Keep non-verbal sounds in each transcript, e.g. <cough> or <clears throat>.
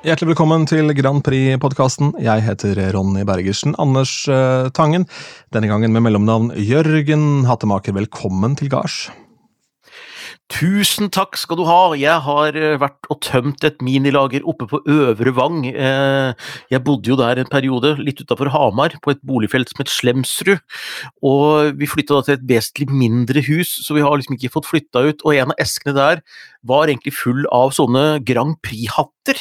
Hjertelig velkommen til Grand Prix-podkasten. Jeg heter Ronny Bergersen. Anders uh, Tangen, denne gangen med mellomnavn Jørgen Hattemaker. Velkommen til gards. Tusen takk skal du ha. Jeg har eh, vært og tømt et minilager oppe på Øvre Vang. Eh, jeg bodde jo der en periode, litt utafor Hamar, på et boligfelt som het Slemsrud. Og vi flytta da til et vesentlig mindre hus, så vi har liksom ikke fått flytta ut. Og en av eskene der var egentlig full av sånne Grand Prix-hatter.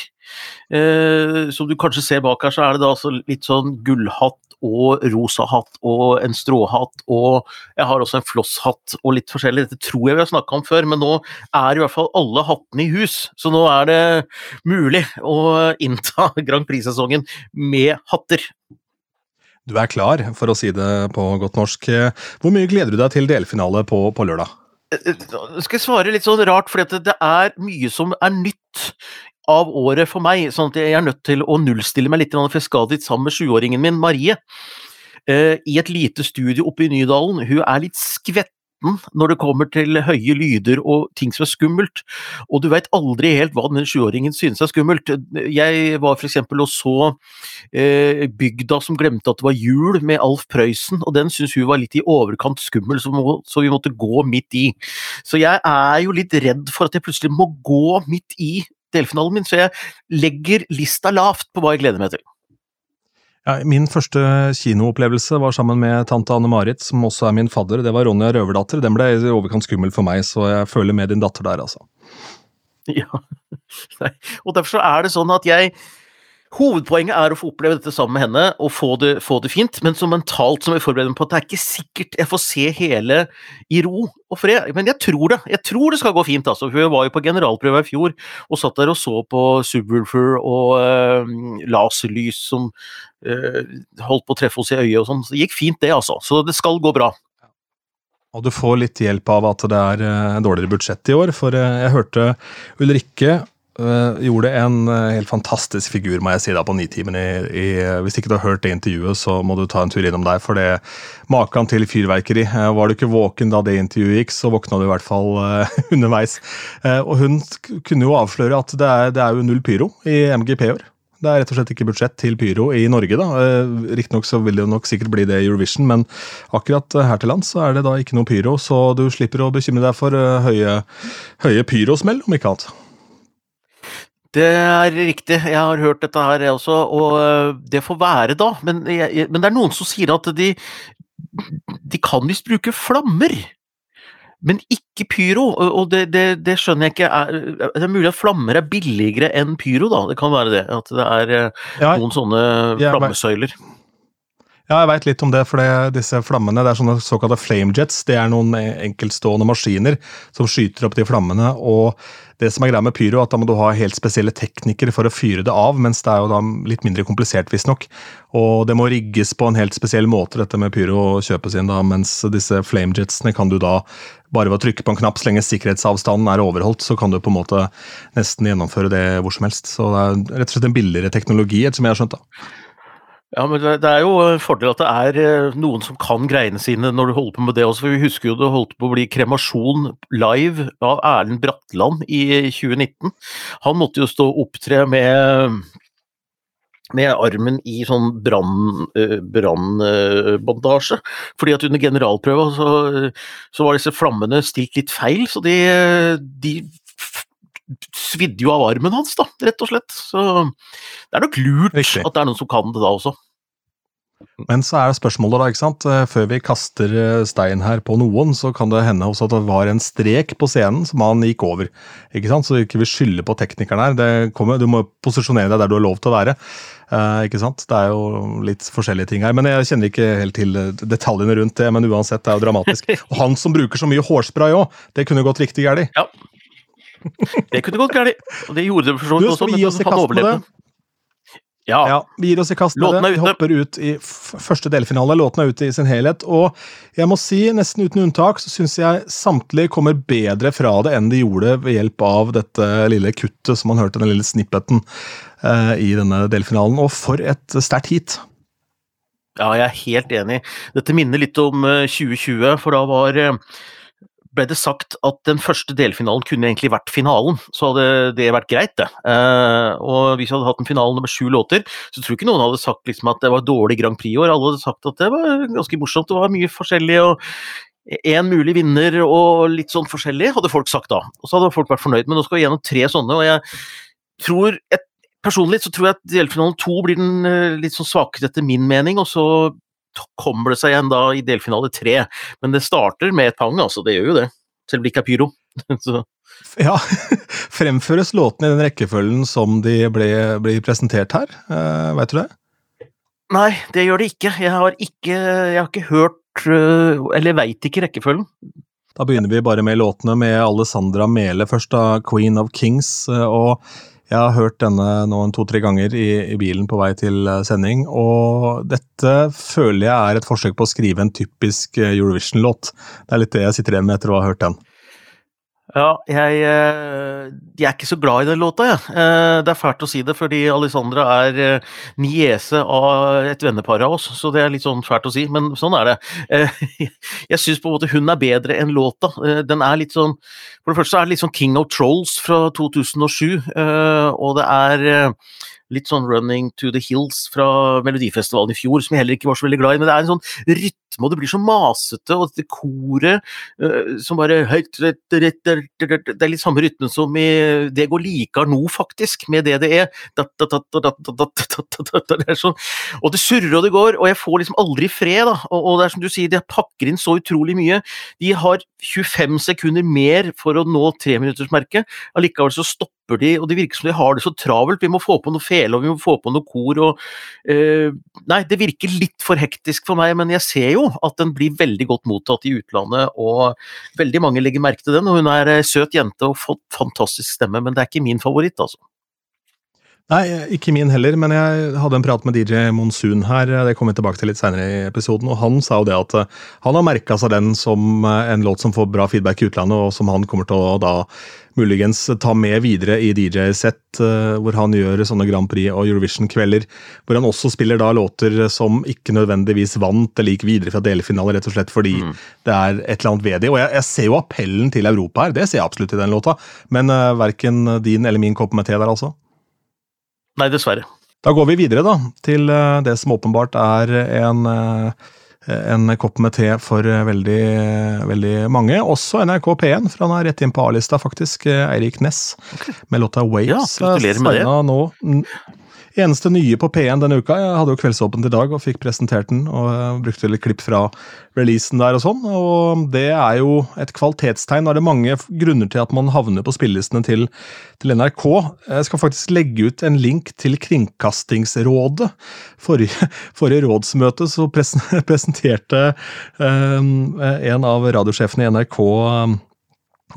Eh, som du kanskje ser bak her, så er det da altså litt sånn gullhatt og rosa hatt og en stråhatt og jeg har også en flosshatt og litt forskjellig. Dette tror jeg vi har snakka om før, men nå er i hvert fall alle hattene i hus. Så nå er det mulig å innta <laughs> Grand Prix-sesongen med hatter. Du er klar, for å si det på godt norsk. Hvor mye gleder du deg til delfinale på, på lørdag? Jeg eh, skal svare litt sånn rart, for det er mye som er nytt av året for meg, sånn at jeg er nødt til å nullstille meg litt, for jeg skal dit sammen med sjuåringen min, Marie, eh, i et lite studio oppe i Nydalen. Hun er litt skvetten når det kommer til høye lyder og ting som er skummelt, og du veit aldri helt hva den sjuåringen synes er skummelt. Jeg var eksempel og så eh, Bygda som glemte at det var jul, med Alf Prøysen, og den syntes hun var litt i overkant skummel, så, må, så vi måtte gå midt i. Så jeg er jo litt redd for at jeg plutselig må gå midt i delfinalen min, så jeg legger lista lavt på hva jeg gleder meg til. Ja, min første kinoopplevelse var sammen med tante Anne-Marit, som også er min fadder. Det var Ronja Røverdatter. Den ble i overkant skummel for meg, så jeg føler med din datter der, altså. Ja, <laughs> og derfor så er det sånn at jeg Hovedpoenget er å få oppleve dette sammen med henne og få det, få det fint, men så mentalt som jeg forbereder meg på at det er ikke sikkert jeg får se hele i ro og fred. Men jeg tror det. Jeg tror det skal gå fint, altså. For var jo på generalprøve i fjor og satt der og så på Subwoolfer og øh, laserlys som øh, holdt på å treffe oss i øyet og sånn. Så det gikk fint, det, altså. Så det skal gå bra. Og du får litt hjelp av at det er uh, dårligere budsjett i år, for jeg hørte Ulrikke gjorde en uh, helt fantastisk figur, må jeg si, da, på Nitimen. Hvis ikke du har hørt det intervjuet, så må du ta en tur innom der. For det maken til fyrverkeri. Uh, var du ikke våken da det intervjuet gikk, så våkna du i hvert fall <laughs> underveis. og hun kunne jo avsløre at det er, det er jo null pyro i MGP i år. Det er rett og slett ikke budsjett til pyro i Norge. da. Riktignok så vil det nok sikkert bli det i Eurovision, men akkurat her til lands så er det da ikke noe pyro, så du slipper å bekymre deg for høye, høye pyrosmell, om ikke annet. Det er riktig, jeg har hørt dette her jeg også, og øh, det får være da. Men, jeg, men det er noen som sier at de, de kan visst bruke flammer. Men ikke pyro, og det, det, det, skjønner jeg ikke. Det er mulig at flammer er billigere enn pyro, da. Det kan være det. At det er ja, noen sånne flammesøyler. Ja, jeg veit litt om det, for det, disse flammene det er sånne såkalte flamejets. Det er noen enkeltstående maskiner som skyter opp de flammene. og det som er greia med pyro, at da må du ha helt spesielle teknikere for å fyre det av, mens det er jo da litt mindre komplisert, visstnok. Og det må rigges på en helt spesiell måte, dette med pyro, å kjøpes inn, da, mens disse flamejetsene kan du da bare ved å trykke på en knapp, så lenge sikkerhetsavstanden er overholdt, så kan du på en måte nesten gjennomføre det hvor som helst. Så det er rett og slett en billigere teknologi, ettersom jeg har skjønt. da. Ja, men det er jo en fordel at det er eh, noen som kan greiene sine når du holder på med det også. for Vi husker jo det holdt på å bli kremasjon live av Erlend Bratland i 2019. Han måtte jo stå og opptre med med armen i sånn eh, brannbandasje. fordi at under generalprøva så, så, var disse flammene stilt litt feil, så de, de svidde jo av armen hans, da, rett og slett. Så det er nok lurt Riktig. at det er noen som kan det da også. Men så er det spørsmålet, da, ikke sant. Eh, før vi kaster eh, stein her på noen, så kan det hende også at det var en strek på scenen som han gikk over. Ikke sant? Så vi ikke vil skylde på teknikeren her. Kommer, du må posisjonere deg der du har lov til å være. Eh, ikke sant? Det er jo litt forskjellige ting her. Men jeg kjenner ikke helt til detaljene rundt det. Men uansett, det er jo dramatisk. <laughs> Og han som bruker så mye hårspray òg, det kunne gått riktig galt. Ja. <laughs> Det kunne gått galt. Og det gjorde det for så vidt også, men han overlevde. Ja. ja. Vi gir oss i kast med det. Vi hopper ut i første delfinale. Låten er ute i sin helhet. Og jeg må si, nesten uten unntak, så syns jeg samtlige kommer bedre fra det enn de gjorde ved hjelp av dette lille kuttet som man hørte, den lille snippeten eh, i denne delfinalen. Og for et sterkt heat! Ja, jeg er helt enig. Dette minner litt om 2020, eh, for da var eh, ble det sagt at den første delfinalen kunne egentlig vært finalen. Så hadde det vært greit, det. Eh, og hvis vi hadde hatt en finale med sju låter, så tror jeg ikke noen hadde sagt liksom at det var dårlig Grand Prix-år. Alle hadde sagt at det var ganske morsomt, det var mye forskjellig. og én mulig vinner og litt sånn forskjellig, hadde folk sagt da. Og så hadde folk vært fornøyd. Men nå skal vi gjennom tre sånne, og jeg tror et, Personlig så tror jeg at delfinalen to blir den eh, litt sånn svakere etter min mening, og så kommer det seg igjen da i delfinale tre. Men det starter med et pang, altså. Det gjør jo det. Selv om det ikke er pyro. <laughs> så. Ja, <laughs> Fremføres låtene i den rekkefølgen som de ble presentert her? Uh, Veit du det? Nei, det gjør det ikke. Jeg har ikke, jeg har ikke hørt uh, Eller veit ikke rekkefølgen. Da begynner vi bare med låtene med Alessandra Mele først, da. 'Queen of Kings'. og jeg har hørt denne nå en to-tre ganger i, i, bilen på vei til eh, sending, og dette føler jeg er et forsøk på å skrive en typisk eh, Eurovision-låt. Det er litt det jeg sitter igjen med etter å ha hørt den. Ja, jeg, eh, jeg, er ikke så glad i den låta, jeg. Ja. Det er fælt å si det, fordi Alessandra er niese av et vennepar av oss, så det er litt sånn fælt å si, men sånn er det. <laughs> Jeg syns på en måte hun er bedre enn låta. Den er litt sånn For det første er det litt sånn King of Trolls fra 2007, og det er litt sånn 'Running to the Hills' fra Melodifestivalen i fjor, som jeg heller ikke var så veldig glad i. Men det er en sånn rytme, og det blir så masete, og dette koret uh, som bare Det er litt samme rytme som i 'Det går likar nå', faktisk, med det det er. Er sånn, og det surrer og det går, og jeg får liksom aldri fred. da, og, og det er som du sier, de pakker inn så utrolig mye. De har 25 sekunder mer for å nå treminuttersmerket, allikevel så stopper stopper de, og det virker som de har det så travelt. Vi må få på noe fele, og vi må få på noe kor og uh, Nei, det virker litt for hektisk for meg, men jeg ser jo at den blir veldig godt mottatt i utlandet, og veldig mange legger merke til den. Og hun er ei søt jente og fått fantastisk stemme, men det er ikke min favoritt, altså. Nei, ikke min heller, men jeg hadde en prat med DJ Monsun her, det kommer vi tilbake til litt senere i episoden, og han sa jo det at eh, han har merka seg den som eh, en låt som får bra feedback i utlandet, og som han kommer til å da muligens ta med videre i DJ-sett, eh, hvor han gjør sånne Grand Prix og Eurovision-kvelder, hvor han også spiller da låter som ikke nødvendigvis vant eller gikk videre fra delfinale, rett og slett fordi mm. det er et eller annet ved det. Og jeg, jeg, ser jo appellen til Europa her, det ser jeg absolutt i den låta, men uh, verken din eller min kopp med te der, altså. Nei, dessverre. Da går vi videre da, til uh, det som åpenbart er en, eh, en kopp med te for eh, veldig, veldig mange. Også NRK P1, for han er rett inn på A-lista, faktisk. Eirik Næss okay. med låta Waves. Ja, gratulerer med det. Nå Eneste nye på P1 denne uka Jeg hadde jo Kveldsåpent i dag og fikk presentert den. og Brukte litt klipp fra releasen der og sånn. og Det er jo et kvalitetstegn. Da er det mange grunner til at man havner på spillelistene til, til, NRK. Jeg skal faktisk legge ut en link til Kringkastingsrådet. Forrige, <laughs> forrige rådsmøte så <laughs> presenterte um, en av radiosjefene i NRK um,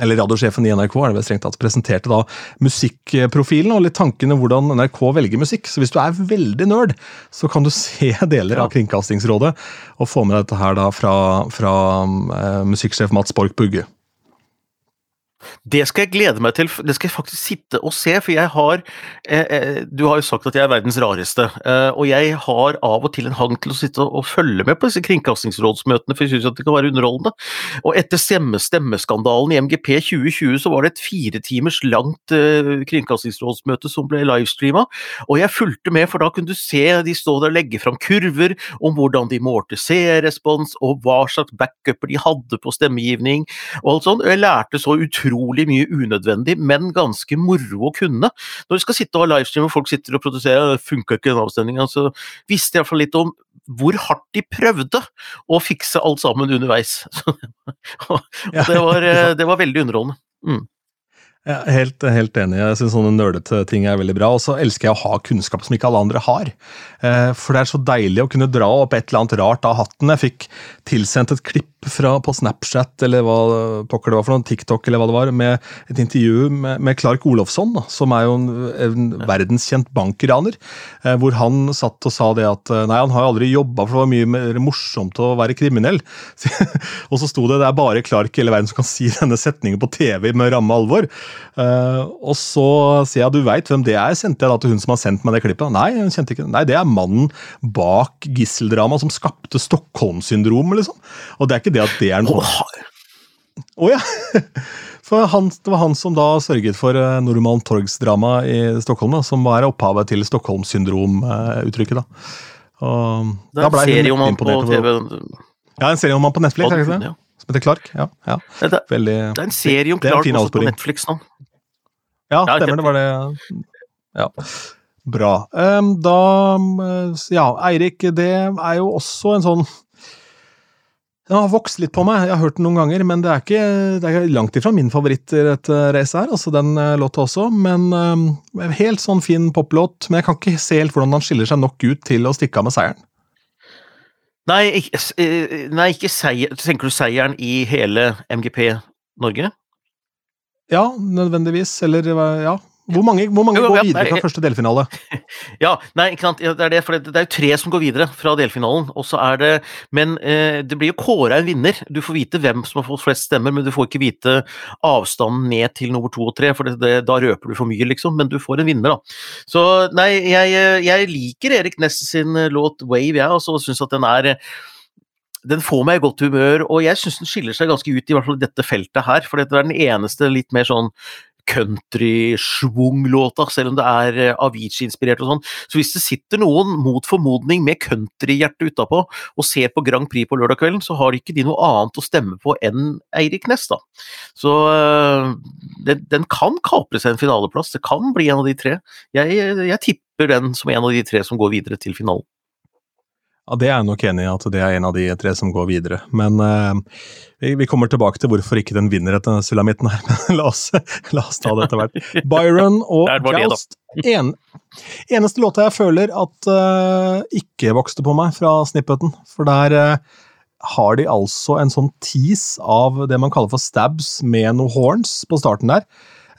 eller radiosjefen i NRK er det vel strengt tatt, presenterte da musikkprofilen og litt tankene hvordan NRK velger musikk. Så hvis du er veldig nerd, så kan du <laughs> se deler ja. av Kringkastingsrådet og få med dette her da fra, fra uh, musikksjef Mats Borch Bugge. Det skal jeg glede meg til, det skal jeg faktisk sitte og se, for jeg har eh, eh, Du har jo sagt at jeg er verdens rareste, eh, og jeg har av og til en hang til å sitte og, følge med på disse kringkastingsrådsmøtene, for jeg syns det kan være underholdende. Og etter stemme, stemmeskandalen i MGP 2020 så var det et fire timers langt eh, kringkastingsrådsmøte som ble livestreama, og jeg fulgte med, for da kunne du se de stå der og legge fram kurver om hvordan de målte seerrespons, og hva slags backuper de hadde på stemmegivning, og alt sånt. Og jeg lærte så utrolig utrolig mye unødvendig, men ganske moro å kunne. Når du skal sitte og ha livestream og folk sitter og produserer, funka ikke den avstemninga, så visste jeg iallfall litt om hvor hardt de prøvde å fikse alt sammen underveis. <laughs> det var, det var veldig underholdende. Mm. Er helt, helt enig. Jeg syns sånne nerdete ting er veldig bra. Og så elsker jeg å ha kunnskap som ikke alle andre har. Eh, for det er så deilig å kunne dra opp et eller annet rart av hatten. Jeg fikk tilsendt et klipp fra, på Snapchat eller hva pokker det var for noe, TikTok eller hva det var, med et intervju med, med Clark Olofsson, da, som er jo en, en verdenskjent bankraner. Eh, hvor han satt og sa det at eh, nei, han har aldri jobba, for det var mye mer morsomt å være kriminell. <laughs> og så sto det det er bare Clark i hele verden som kan si denne setningen på TV med ramme alvor. Eh, og så sier jeg du veit hvem det er, sendte jeg da til hun som har sendt meg det klippet. Nei, hun kjente ikke Nei, det er mannen bak gisseldramaet som skapte Stockholm-syndromet, liksom. Og det er ikke det at det er noe Å ja! <laughs> For han, det var han som da sørget for uh, Norman Torgs-drama i Stockholm, da, som var opphavet til Stockholm-syndrom-uttrykket. da. Og, det er en serie om han på TV. Ja, en serie om han på Netflix, er det ikke det? Som heter Clark. Ja, ja. Veldig, det er en serie om Clark også på Netflix nå. Ja, stemmer. Det var det. Ja. Bra. Da Ja, Eirik, det er jo også en sånn den har vokst litt på meg, jeg har hørt den noen ganger, men det er ikke, det er langt ifra min favoritt i dette racet her, altså den uh, låta også. Men uh, helt sånn fin poplåt, men jeg kan ikke se helt hvordan han skiller seg nok ut til å stikke av med seieren. Nei, ikke, eh, nei, ikke seier, tenker du seieren i hele MGP Norge? Ja, nødvendigvis. Eller ja, hvor mange, hvor mange går videre fra første delfinale? <laughs> Ja, nei, ikke sant? det er det, for det, er jo tre som går videre fra delfinalen. og så er det, Men eh, det blir jo kåra en vinner. Du får vite hvem som har fått flest stemmer, men du får ikke vite avstanden ned til nummer to og tre, for det, da røper du for mye, liksom. Men du får en vinner, da. Så nei, jeg, jeg liker Erik Ness sin låt 'Wave', jeg, og så syns at den er den får meg i godt humør, og jeg syns den skiller seg ganske ut i hvert fall dette feltet her. For det er den eneste litt mer sånn country-schwung-låta, selv om det er eh, Avicii-inspirert og sånn. Så hvis det sitter noen mot formodning med countryhjerte utapå og ser på Grand Prix på lørdagskvelden, så har ikke de noe annet å stemme på enn Eirik Næss, da. Så uh, den, den, kan kapre seg en finaleplass, det kan bli en av de tre. Jeg, jeg tipper den som en av de tre som går videre til finalen. Ja, Det er jeg nok enig i, at det er en av de tre som går videre. Men eh, vi, kommer tilbake til hvorfor ikke den vinner etter sulamitten her. <laughs> Men la oss, la oss ta det etter hvert. Byron og Joust. En, eneste låta jeg føler at eh, ikke vokste på meg fra snippeten. For der eh, har de altså en sånn tease av det man kaller for stabs med noen horns på starten der.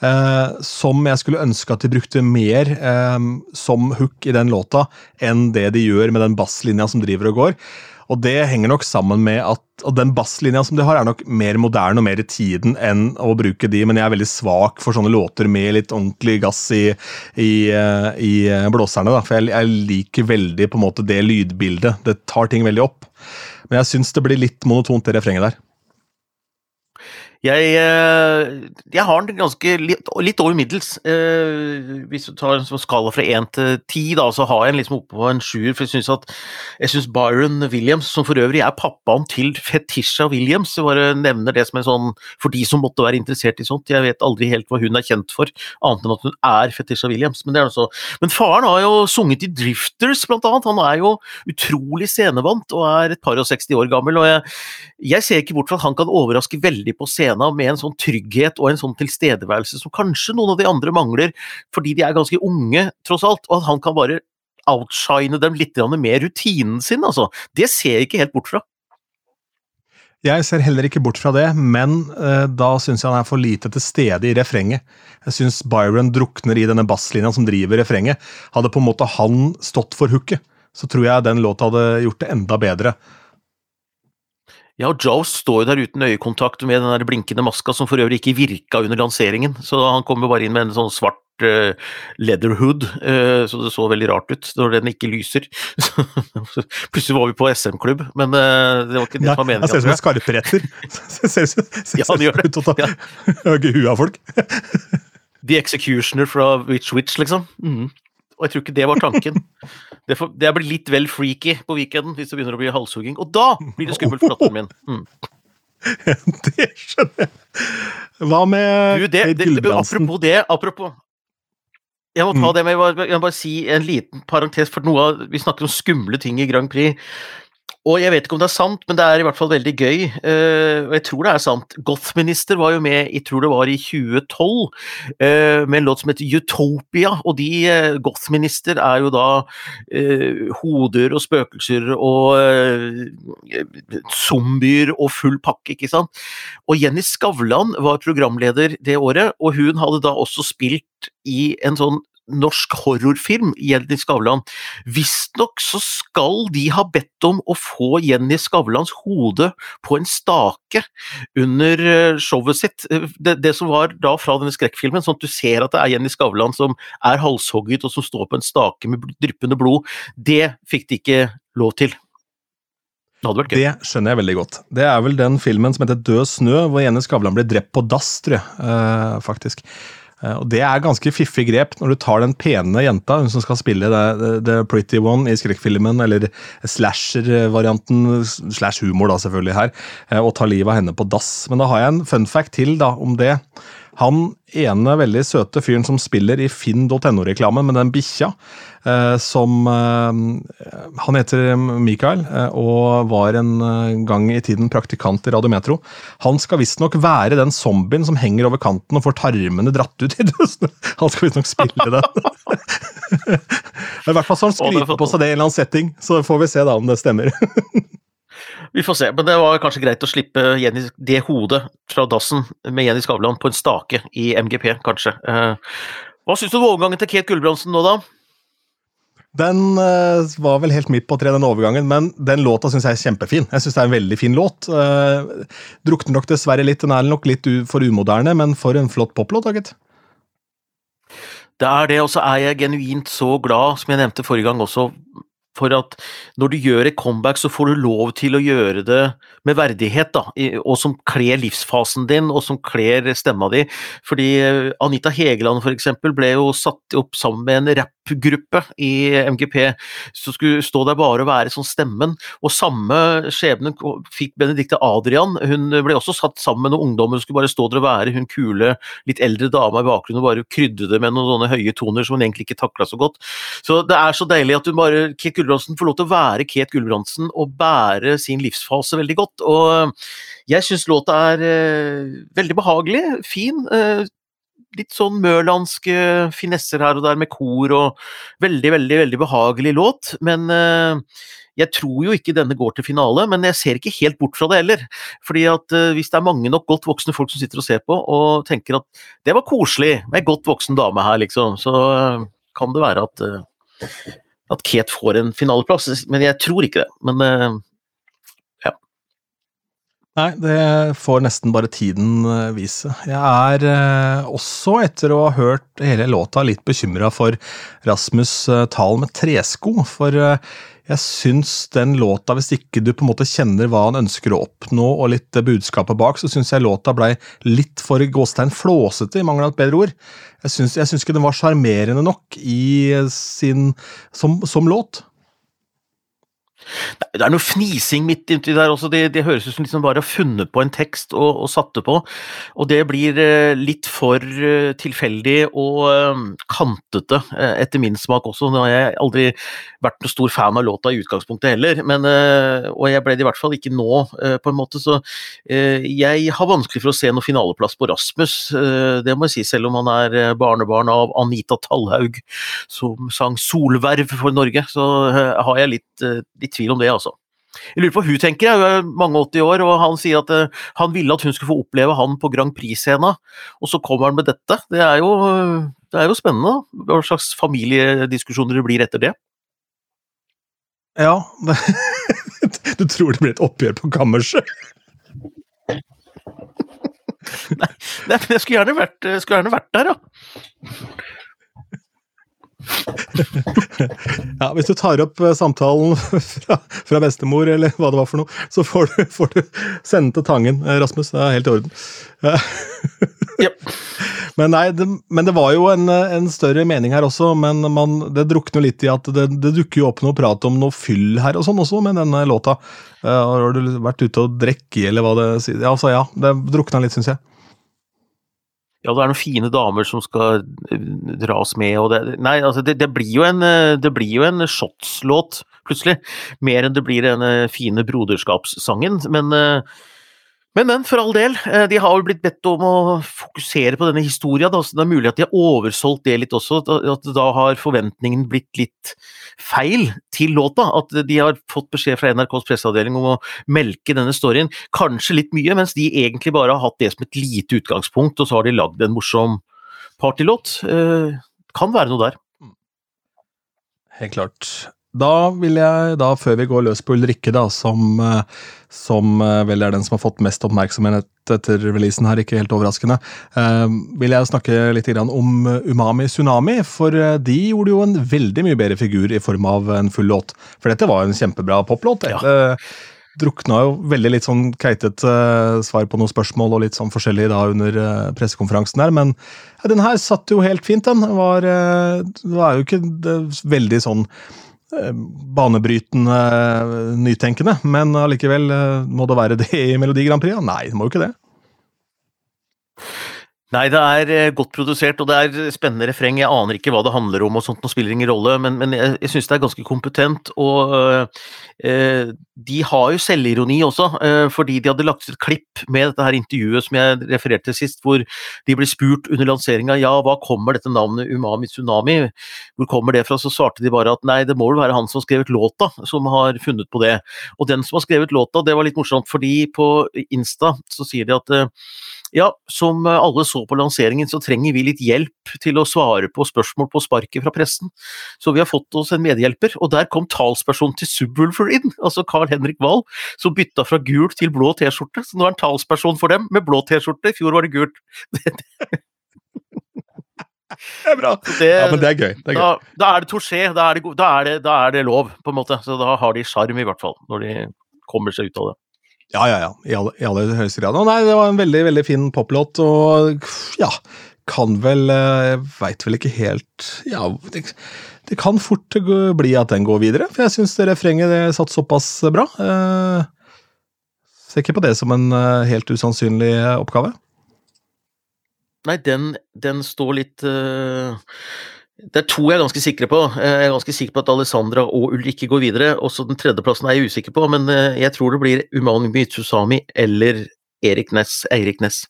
Eh, som jeg skulle ønske at de brukte mer eh, som hook i den låta, enn det de gjør med den basslinja som driver og går. Og det henger nok sammen med at og den basslinja som de har, er nok mer moderne og mer i tiden enn å bruke de, men jeg er veldig svak for sånne låter med litt ordentlig gass i, i, eh, i blåserne. Da. For jeg, jeg, liker veldig på en måte det lydbildet. Det tar ting veldig opp. Men jeg syns det blir litt monotont, det refrenget der. Jeg, eh, jeg, har den ganske litt, litt over middels. Eh, hvis du tar en sånn skala fra én til ti, da, så har jeg den liksom oppe en sjuer. For jeg syns synes Byron Williams, som for øvrig er pappaen til Fetisha Williams, jeg bare nevner det som en sånn for de som måtte være interessert i sånt. Jeg vet aldri helt hva hun er kjent for, annet enn at hun er Fetisha Williams. Men, det er altså. men faren har jo sunget i Drifters, blant annet. Han er jo utrolig scenevant og er et par og 60 år gammel. og jeg, jeg ser ikke bort fra at han kan overraske veldig på scenen scenen med en sånn trygghet og en sånn tilstedeværelse som kanskje noen av de andre mangler, fordi de er ganske unge, tross alt, og at han kan bare outshine dem litt med rutinen sin, altså. Det ser jeg ikke helt bort fra. Jeg ser heller ikke bort fra det, men uh, da syns jeg han er for lite til stede i refrenget. Jeg syns Byron drukner i denne basslinja som driver refrenget. Hadde på en måte han stått for hooket, så tror jeg den låta hadde gjort det enda bedre. Ja, og Joe står jo der uten øyekontakt med den der blinkende maska, som for øvrig ikke virka under lanseringen. Så han kom jo bare inn med en sånn svart uh, leatherhood, uh, så det så veldig rart ut når den ikke lyser. <laughs> Plutselig var vi på SM-klubb, men uh, det var ikke det som var meningen. <laughs> Han ser ut som en skarpretter. ser ut som å ta huet av folk. <laughs> The Executioner fra Witch Witch, liksom. Mm. Og jeg tror ikke det var tanken. <laughs> Det, for, det blir litt vel freaky på weekenden hvis det begynner å bli halshugging. Og da blir det skummelt for datteren min. Mm. <laughs> det skjønner jeg. Hva med du, det, det, Apropos det, apropos jeg må ta mm. det med, jeg må bare si en liten parentes, for noe av, vi snakker om skumle ting i Grand Prix. Og jeg vet ikke om det er sant, men det er i hvert fall veldig gøy. Uh, og jeg tror det er sant. Gothminister var jo med, jeg tror det var i 2012, uh, eh, med en låt som heter Utopia. Og de uh, Gothminister er jo da hoder og spøkelser og zombier og full pakke, ikke sant. Og Jenny Skavlan var programleder det året, og hun hadde da også spilt i en sånn norsk horrorfilm, Jenny Skavlan. Visstnok så skal de ha bedt om å få Jenny Skavlans hode på en stake under eh, showet sitt. Eh, det, det, som var da fra denne skrekkfilmen, sånn at du ser at det er Jenny Skavlan som er halshogget og som står på en stake med dryppende blod, det fikk de ikke lov til. Det. Det skjønner jeg veldig godt. Det er vel den filmen som heter Død snø, hvor Jenny Skavlan blir drept på dass, tror jeg. eh, faktisk. Eh, og Det er ganske fiffig grep når du tar den pene jenta, hun som skal spille the, pretty one i skrekkfilmen, eller slasher-varianten, slash humor da selvfølgelig her, eh, og tar livet av henne på dass. Men da har jeg en fun fact til da om det. Han ene veldig søte fyren som spiller i finn.no-reklamen med den bikkja, eh, som eh, Han heter Mikael eh, og var en gang i tiden praktikant i Radiometro. Han skal visstnok være den zombien som henger over kanten og får tarmene dratt ut i dødsene. <laughs> Han skal visstnok spille den. <laughs> I hvert fall så han er skryter på seg det i en eller annen setting, så får vi se da om det stemmer. <laughs> Vi får se, men det var kanskje greit å slippe Jenny, det hodet fra dassen med Jenny Skavlan på en stake i MGP, kanskje. Eh, Hva syns du om overgangen til Kate Gulbrandsen nå, da? Den uh, var vel helt midt på treet, den overgangen, men den låta syns jeg er kjempefin. Jeg synes det er en veldig fin låt. Uh, drukner nok dessverre litt, den er nok litt for umoderne, men for en flott poplåt, gitt. Det er det, og så er jeg genuint så glad, som jeg nevnte forrige gang også, for at når du gjør et comeback, så får du lov til å gjøre det med verdighet, da, og som kler livsfasen din, og som kler stemma di. Fordi eh, Anita Hegeland for eksempel ble jo satt opp sammen med en rappgruppe i MGP, som skulle stå der bare og være sånn stemmen, og samme skjebne fikk Benedicte Adrian. Hun ble også satt sammen med noen ungdommer og skulle bare stå der og være hun kule, litt eldre dama i bakgrunnen og bare krydde det med noen sånne høye toner som hun egentlig ikke takla så godt. Så det er så deilig at hun bare, Kate Gulbrandsen får lov til å være Kate Gulbrandsen og bære sin livsfase veldig godt. Og jeg syns låta er eh, veldig behagelig, fin. Litt sånn mørlandske finesser her og der med kor og veldig, veldig, veldig behagelig låt. Men eh, jeg tror jo ikke denne går til finale, men jeg ser ikke helt bort fra det heller. Fordi at eh, hvis det er mange nok godt voksne folk som sitter og ser på og tenker at det var koselig med ei godt voksen dame her, liksom, så eh, kan det være at at Kate får en finaleplass, men jeg tror ikke det. Men Nei, det får nesten bare tiden eh, vise. Jeg er eh, også, etter å ha hørt hele låta, litt bekymra for Rasmus eh, Tal med tresko. For eh, jeg syns den låta, hvis ikke du på en måte kjenner hva han ønsker å oppnå, og litt eh, budskapet bak, så syns jeg låta blei litt for gåstein flåsete, i mangel av et bedre ord. Jeg syns, ikke den var sjarmerende nok i eh, sin, som, som låt. Det er noe fnising midt inntil der også. Det, det høres ut som liksom bare har funnet på en tekst og, og satt det på. Og det blir eh, litt for eh, tilfeldig og eh, kantete, etter min smak også. Nå har jeg aldri vært noen stor fan av låta i utgangspunktet heller, men, og jeg ble det i hvert fall ikke nå, på en måte. Så jeg har vanskelig for å se noen finaleplass på Rasmus. Det må jeg si, selv om han er barnebarn av Anita Tallhaug, som sang 'Solverv' for Norge, så har jeg litt, eh, litt tvil om det, altså. Jeg lurer på hva hun tenker, hun er mange 80 år, og han sier at eh, han ville at hun skulle få oppleve han på Grand Prix-scena, og så kommer han med dette. Det er jo, det er jo spennende, hva slags familiediskusjoner det blir etter det. Ja, <laughs> du tror det blir et oppgjør på kammerset? Nei, men jeg skulle gjerne vært, skulle gjerne vært der, ja. <laughs> Ja, Hvis du tar opp eh, samtalen <laughs> fra, fra bestemor, eller hva det var for noe, så får du, får du sende til Tangen, eh, Rasmus. Det er helt i orden. <laughs> yep. Men nei, det, men det var jo en, eh, en større mening her også, men man, det drukner litt i at det, det dukker jo opp noe prat om noe fyll her og sånn også, med denne låta. Uh, Har du vært ute og drikke, eller hva det sier? Ja, altså, ja, det drukna litt, syns jeg. Ja, det er noen fine damer som skal eh, dras med, og det Nei, altså, det, det blir jo en, eh, en shotslåt, plutselig. Mer enn det blir den eh, fine broderskapssangen. Men, eh, men, men, for all del. eh, De har jo blitt bedt om å fokusere på denne historia, så det er mulig at de har oversolgt det litt også. At da har forventningen blitt litt feil til låta. At de har fått beskjed fra NRKs presseavdeling om å melke denne storyen kanskje litt mye, mens de egentlig bare har hatt det som et lite utgangspunkt, og så har de lagd en morsom partylåt. Eh, Kan være noe der. Helt klart. Da vil jeg, da før vi går løs på Ulrikke, da, som, eh, som eh, vel er den som har fått mest oppmerksomhet etter releasen her, ikke helt overraskende, eh, vil jeg snakke litt om Umami Tsunami. For de gjorde jo en veldig mye bedre figur i form av en full låt. For dette var jo en kjempebra poplåt. Ja. Drukna jo veldig litt sånn keitete uh, svar på noen spørsmål og litt sånn forskjellig da under pressekonferansen der, men den her satt jo helt fint, den. Var, det var jo ikke det, veldig sånn banebrytende, nytenkende, men allikevel må det være det i Melodi Grand Prix? Nei, det må jo ikke det. Nei, det er eh, godt produsert, og det er spennende refreng. Jeg aner ikke hva det handler om, og sånt, nå spiller ingen rolle, men, men jeg, jeg syns det er ganske kompetent. Og øh, de har jo selvironi også, øh, fordi de hadde lagt ut et klipp med dette her intervjuet som jeg refererte til sist, hvor de ble spurt under lanseringa ja, hva kommer dette navnet Umami Tsunami, hvor kommer det fra? Så svarte de bare at nei, det må vel være han som har skrevet låta, som har funnet på det. Og den som har skrevet låta, det var litt morsomt, fordi på Insta så sier de at øh, ja, som alle så på lanseringen, så trenger vi litt hjelp til å svare på spørsmål på sparket fra pressen. Så vi har fått oss en medhjelper, og der kom talspersonen til Subwoolfer inn, altså Carl Henrik Wahl, som bytta fra gul til blå T-skjorte. Så nå er han talsperson for dem, med blå T-skjorte. I fjor var det gult. Det er bra. Det, ja, men det er gøy. Det er gøy. Da, da, er det touché, da, da, da, er det lov, på en måte. Så da har de sjarm, i hvert fall, når de kommer seg ut av det. Ja, ja, ja. I aller, i aller høyeste grad. Og nei, det var en veldig veldig fin poplåt, og ja Kan vel Jeg eh, veit vel ikke helt Ja, det, det, kan fort bli at den går videre, for jeg syns refrenget det satt såpass bra. Eh, ser ikke på det som en eh, helt usannsynlig oppgave. Nei, den, den står litt uh det er to jeg er ganske sikre på. Jeg er ganske sikker på at Alessandra og Ulrikke går videre. Også den tredjeplassen er jeg usikker på, men eh, jeg tror det blir Umani Mitsusami eller Erik Ness, Eirik Ness.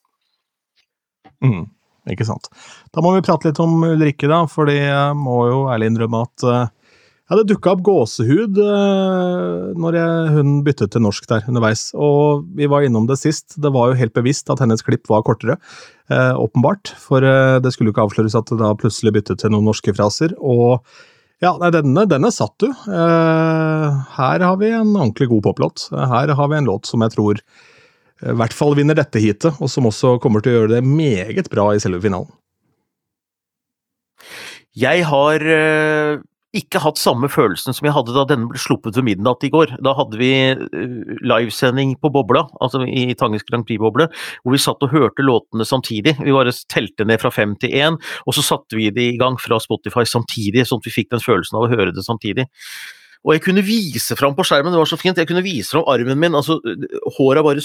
Mm, ikke sant. Da må vi prate litt om Ulrikke, da, for jeg må jo ærlig innrømme at uh, ja, det dukka opp gåsehud uh, når jeg, hun byttet til norsk der underveis. Og vi var innom det sist. Det var jo helt bevisst at hennes klipp var kortere. Uh, åpenbart. For uh, det skulle jo ikke avsløres at det da plutselig byttet til noen norske fraser. Og ja, nei, denne, denne satt du. her har vi en ordentlig god poplåt. Her har vi en låt som jeg tror i hvert fall vinner dette heatet, og som også kommer til å gjøre det meget bra i selve finalen. Jeg har ikke hatt samme følelsen som jeg hadde da denne ble sluppet ved midnatt i går. Da hadde vi eh, livesending på Bobla, altså i Tangens Grand Prix-boble, hvor vi satt og hørte låtene samtidig. Vi bare telte ned fra fem til én, og så satte vi det i gang fra Spotify samtidig, sånn at vi fikk den følelsen av å høre det samtidig. Og jeg kunne vise fram på skjermen, det var så fint, jeg kunne vise fram armen min, altså håra bare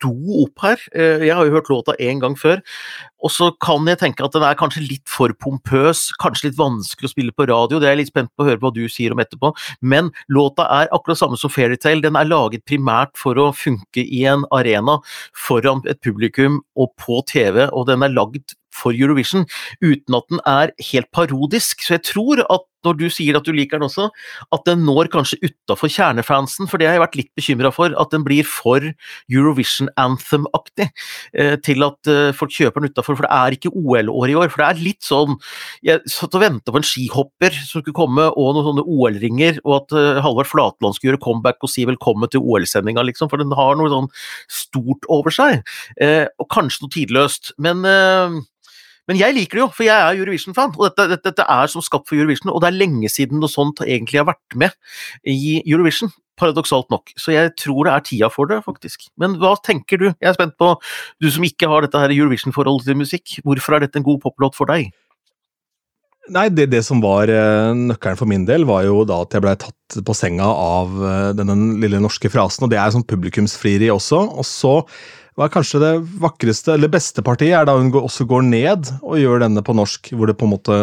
sto opp her. Eh, jeg har jo hørt låta én gang før, og så kan jeg tenke at den er kanskje litt for pompøs, kanskje litt vanskelig å spille på radio, det er jeg litt spent på å høre hva du sier om etterpå, men låta er akkurat samme som Fairytale, den er laget primært for å funke i en arena foran et publikum og på TV, og den er lagd for Eurovision, uten at den er helt parodisk. Så jeg tror at når du sier at du liker den også, at den når kanskje utafor kjernefansen, for det har jeg vært litt bekymra for, at den blir for Eurovision Anthem-aktig, eh, til at eh, folk kjøper den utafor, for det er ikke OL-år i år. For det er litt sånn Jeg satt og venta på en skihopper som skulle komme, og noen sånne OL-ringer, og at uh, Halvard Flatland skulle gjøre comeback og si velkommen til OL-sendinga, liksom, for den har noe sånn stort over seg. og kanskje noe tidløst. Men men jeg liker det jo, for jeg er Eurovision-fan, og dette, dette, dette, er som skapt for Eurovision. Og det er lenge siden noe sånt egentlig har vært med i Eurovision, paradoksalt nok. Så jeg tror det er tida for det, faktisk. Men hva tenker du? Jeg er spent på, du som ikke har dette her Eurovision-forholdet til musikk, hvorfor er dette en god poplåt for deg? Nei, det, det, som var uh, nøkkelen for min del, var jo da at jeg blei tatt på senga av uh, denne lille norske frasen, og det er sånn publikumsfrieri også. Og så hva er kanskje det vakreste, eller beste partiet, er da hun også går ned og gjør denne på norsk, hvor det på en måte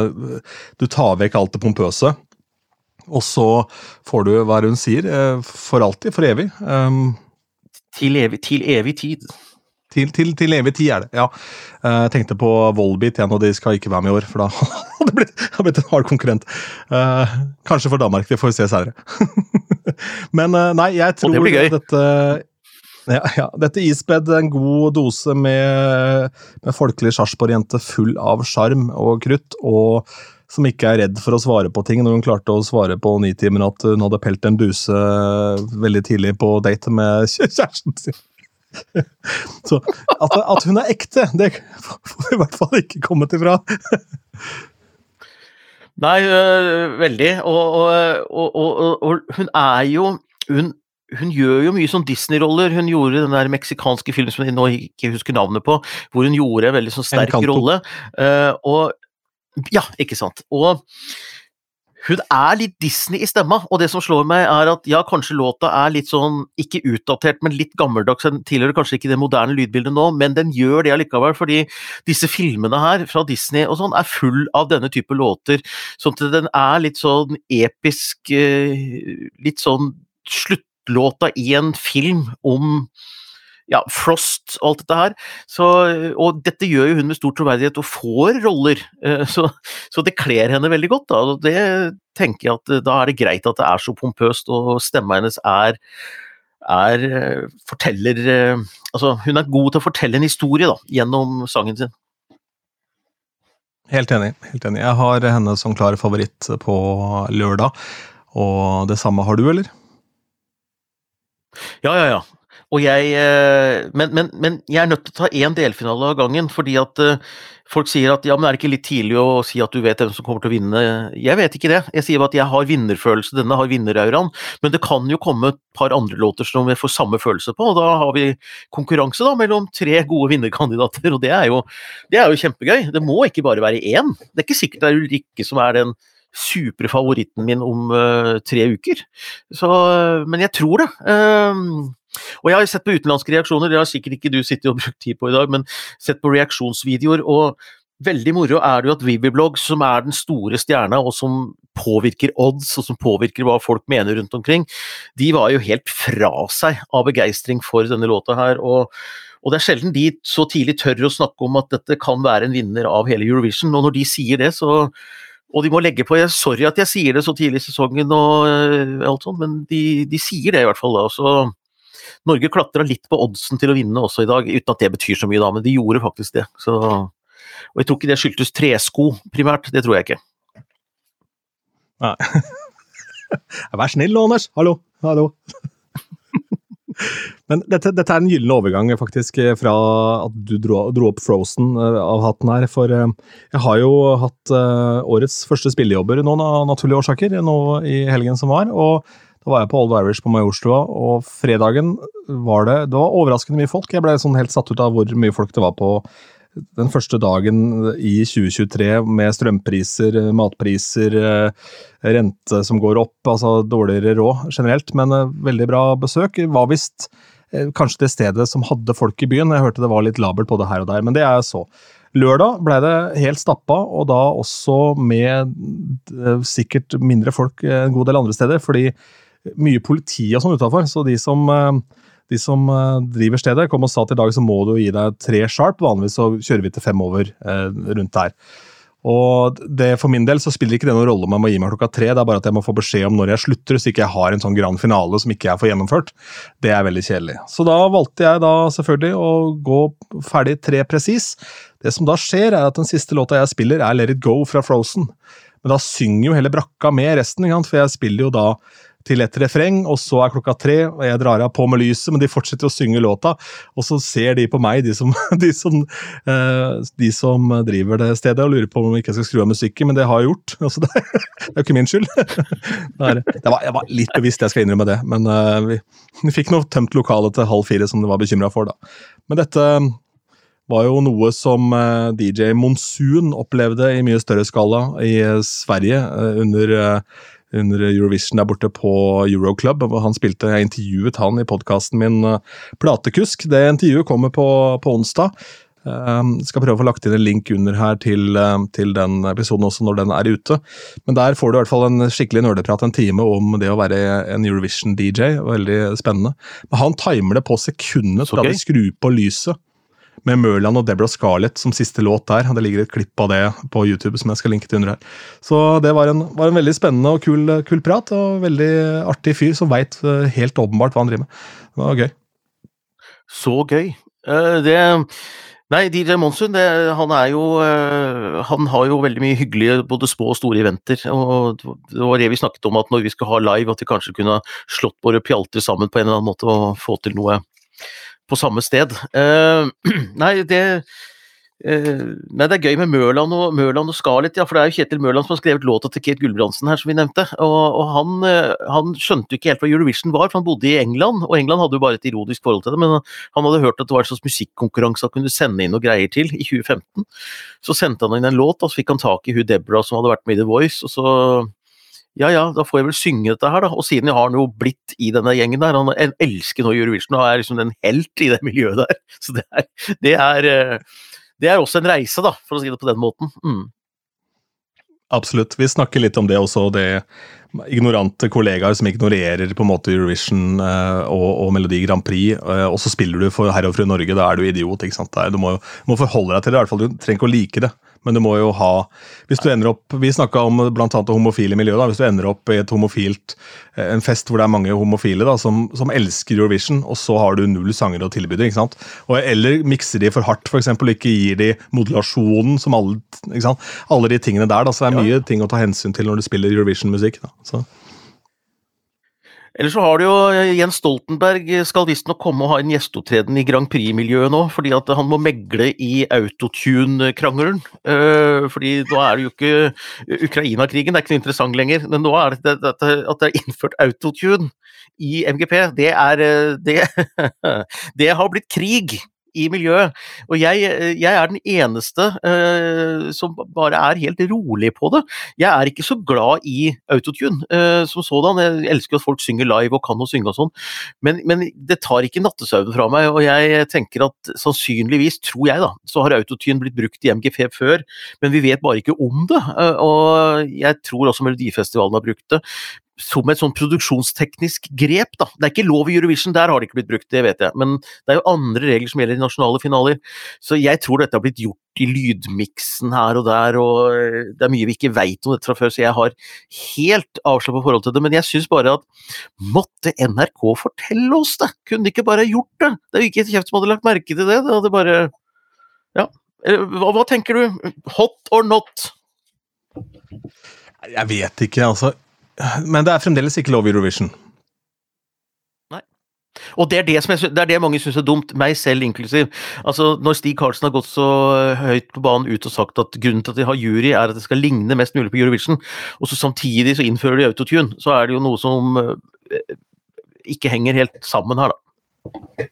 Du tar vekk alt det pompøse. Og så får du hva hun sier, eh, for alltid, for evig. Um, til, evig til evig tid. Til, til, til, evig tid er det, ja. Eh, jeg tenkte på Volbit igjen, og de skal ikke være med i år, for da <laughs> hadde det blitt, blitt en hard konkurrent. Uh, kanskje for Danmark, det får vi se senere. <laughs> Men uh, nei, jeg tror dette ja, ja. Dette ispedd en god dose med, med folkelig Sarpsborg-jente full av sjarm og krutt, og som ikke er redd for å svare på ting, når hun klarte å svare på Nitimen at hun hadde pelt en buse veldig tidlig på date med <laughs> kjæresten sin. Så at, at, hun er ekte, det får vi i hvert fall ikke kommet ifra. Nei, øh, veldig. Og, og, og, og, hun er jo Hun hun gjør jo mye sånn Disney-roller. Hun gjorde den der meksikanske filmen som jeg nå ikke husker navnet på, hvor hun gjorde en veldig sånn sterk rolle. Uh, og Ja, ikke sant. Og hun er litt Disney i stemma, og det som slår meg er at ja, kanskje låta er litt sånn, ikke utdatert, men litt gammeldags, den tilhører kanskje ikke det moderne lydbildet nå, men den gjør det allikevel, fordi disse filmene her fra Disney og sånn er full av denne type låter, sånn at den er litt sånn episk, eh, litt sånn sluttlåta i en film om ja, Frost og alt dette her. Så, og dette gjør jo hun med stor troverdighet og får roller, eh, så, så det kler henne veldig godt. Da. Og det tenker jeg at eh, da er det greit at det er så pompøst, og stemma hennes er er eh, forteller Altså, hun er god til å fortelle en historie da, gjennom sangen sin. Helt enig. helt enig. Jeg har henne som klar favoritt på lørdag, og det samme har du, eller? Ja, ja, ja. Jeg, eh, men, men, men, jeg er nødt til å ta én delfinale av gangen, fordi at eh, folk sier at ja, men er det ikke litt tidlig å si at du vet hvem som kommer til å vinne? Jeg vet ikke det. Jeg sier bare at jeg har vinnerfølelse, denne har vinnerauraen. Men det kan jo komme et par andre låter som vi får samme følelse på, og da har vi konkurranse da mellom tre gode vinnerkandidater, og det er jo, det er jo kjempegøy. Det må ikke bare være én. Det er ikke sikkert det er Ulrikke som er den supre favoritten min om uh, tre uker. Så, men jeg tror det. Uh, og jeg har sett på utenlandske reaksjoner, det har sikkert ikke du sittet og brukt tid på i dag, men sett på reaksjonsvideoer. og Veldig moro er det jo at Viviblogg, som er den store stjerna, og som påvirker odds, og som påvirker hva folk mener rundt omkring, de var jo helt fra seg av begeistring for denne låta her. og og det er sjelden de så tidlig tør å snakke om at dette kan være en vinner av hele Eurovision. Og når de sier det, så Og de må legge på jeg, Sorry at jeg sier det så tidlig i sesongen og uh, alt sånt, men de, de, sier det i hvert fall da. Så Norge klatra litt på oddsen til å vinne også i dag, uten at det betyr så mye, da, men de gjorde faktisk det. Så, og jeg tror ikke det skyldtes tresko primært, det tror jeg ikke. Nei. <laughs> Vær snill, Anders. Hallo. Hallo. <laughs> Men dette, dette, er en gyllen overgang faktisk fra at du dro, dro, opp Frozen eh, av hatten her. For eh, jeg har jo hatt eh, årets første spillejobber nå av naturlige årsaker nå i helgen som var. og da var jeg på Old Irish på Majorstua, og fredagen var det Det var overraskende mye folk. Jeg ble sånn helt satt ut av hvor mye folk det var på den første dagen i 2023 med strømpriser, matpriser, eh, rente som går opp, altså dårligere råd generelt. Men eh, veldig bra besøk. Var visst eh, kanskje det stedet som hadde folk i byen. Jeg hørte det var litt labert både her og der, men det er så. Lørdag ble det helt stappa, og da også med sikkert mindre folk en god del andre steder. fordi mye politi og sånn utafor, så de som, eh, de som eh, driver stedet, kom og sa at i dag så må du gi deg tre sharp. Vanligvis så kjører vi til fem over eh, rundt der. Og det, For min del så spiller ikke det noen rolle om jeg må gi meg klokka tre, det er bare at jeg må få beskjed om når jeg slutter, så ikke jeg har en sånn grand finale som ikke jeg får gjennomført. Det er veldig kjedelig. Så da valgte jeg da selvfølgelig å gå ferdig tre presis. Det som da skjer, er at den siste låta jeg spiller, er Let It Go fra Frozen. Men da synger jo hele brakka med resten, for jeg spiller jo da til et refreng, og så er klokka tre, og jeg drar av på med lyset, men de fortsetter å synge låta, og så ser de på meg, de som, <laughs> de som, uh, de som driver det stedet, og lurer på om jeg ikke skal skru av musikken, men det har jeg gjort. <laughs> Altså, det, det, er jo ikke min skyld. <laughs> det var, jeg var litt bevisst, jeg skal innrømme det, men uh, vi, vi, fikk nå tømt lokalet til halv fire, som de var bekymra for, da. Men dette var jo noe som DJ Monsun opplevde i mye større skala i Sverige under under Eurovision der borte på Euroclub. hvor Han spilte, Jeg intervjuet han i podkasten min eh, Platekusk. Det intervjuet kommer på, på onsdag. Um, skal prøve å få lagt inn en link under her til, uh, til, den episoden også når den er ute. Men der får du i hvert fall en skikkelig nerdeprat en time om det å være en Eurovision-DJ. Veldig spennende. Men han timer det på sekundet fra de skrur på lyset med Merland og Deborah Scarlett som siste låt der. Det ligger et klipp av det på YouTube som jeg skal linke til under her. Så det var en, var en veldig spennende og kul, kul, prat, og veldig artig fyr som veit eh, helt åpenbart hva han driver med. Det var gøy. Så gøy. Uh, det Nei, DJ Monsun, det, han jo uh, Han har jo veldig mye hyggelige både små og store eventer. og Det var det vi snakket om, at når vi skal ha live, at vi kanskje kunne slått våre pjalter sammen på en eller annen måte og få til noe på samme sted. Uh, <clears throat> nei, det Uh, nei, Det er gøy med Mørland og, Mørland og Scarlett, ja, for det er jo Kjetil Mørland som har skrevet låta til Kate Gulbrandsen her, som vi nevnte. Og, og han, uh, han, skjønte jo ikke helt hva Eurovision var, for han bodde i England, og England hadde jo bare et ironisk forhold til det, men han hadde hørt at det var en slags musikkonkurranse han kunne sende inn noe greier til i 2015. Så sendte han inn en låt, og så fikk han tak i hun Deborah som hadde vært med i The Voice, og så ja ja, da får jeg vel synge dette her, da. Og siden jeg har jo blitt i denne gjengen der, han elsker nå Eurovision og er liksom en helt i det miljøet der. <laughs> Så det er, det er uh, det er også en reise, da, for å si det på den måten. Mm. Absolutt. Vi snakker litt om det også, det ignorante kollegaer som ignorerer på en måte Eurovision uh, og, og, Melodi Grand Prix, uh, og så spiller du for herr og fru Norge, da er du idiot. ikke sant? Du må, må forholde deg til det, i hvert fall. Du trenger ikke å like det men du må jo ha Hvis du ender opp Vi snakka om bl.a. det homofile miljøet. da, Hvis du ender opp i et homofilt eh, en fest hvor det er mange homofile da, som, som elsker Eurovision, og så har du null sanger å tilby dem. ikke sant? Og, eller mikser de for hardt, f.eks., og ikke gir de modulasjonen som alle ikke sant? Alle de tingene der. da, så Det er mye ja. ting å ta hensyn til når du spiller Eurovision-musikk. da, så eller så har du jo eh, Jens Stoltenberg skal visstnok komme og ha en gjesteopptreden i Grand Prix-miljøet nå, fordi at han må megle i autotune-krangelen. Uh, fordi nå er det jo ikke Ukraina-krigen, det er ikke noe interessant lenger. Men nå er det, at det er innført autotune i MGP, det er eh, det, <laughs> det har blitt krig i miljøet. Og jeg, jeg er den eneste uh, som bare er helt rolig på det. Jeg er ikke så glad i autotune uh, som sådan. Jeg elsker at folk synger live og kan å synge og sånn, men, men, det tar ikke nattesøvnen fra meg. Og jeg tenker at sannsynligvis, tror jeg da, så har autotune blitt brukt i MGP før, men vi vet bare ikke om det. Uh, og jeg tror også Melodifestivalen har brukt det som et sånn produksjonsteknisk grep. da. Det er ikke lov i Eurovision, der har det ikke blitt brukt, det vet jeg. Men det er jo andre regler som gjelder i nasjonale finaler. Så jeg tror dette har blitt gjort i lydmiksen her og der, og eh, det er mye vi ikke veit om dette fra før, så jeg har helt avslappa forhold til det. Men jeg syns bare at måtte NRK fortelle oss det? Kunne de ikke bare gjort det? Det er jo ikke et kjeft som hadde lagt merke til det. Det hadde bare Ja. Hva, hva tenker du? Hot or not? Jeg vet ikke, altså. Men det er fremdeles ikke lov i Eurovision. Nei. Og det er det, jeg, det er det, mange syns er dumt, meg selv inklusiv. Altså, Når Stig Karlsen har gått så høyt på banen ut og sagt at grunnen til at de har jury, er at det skal ligne mest mulig på Eurovision, og så samtidig så innfører de autotune, så er det jo noe som eh, ikke henger helt sammen her, da.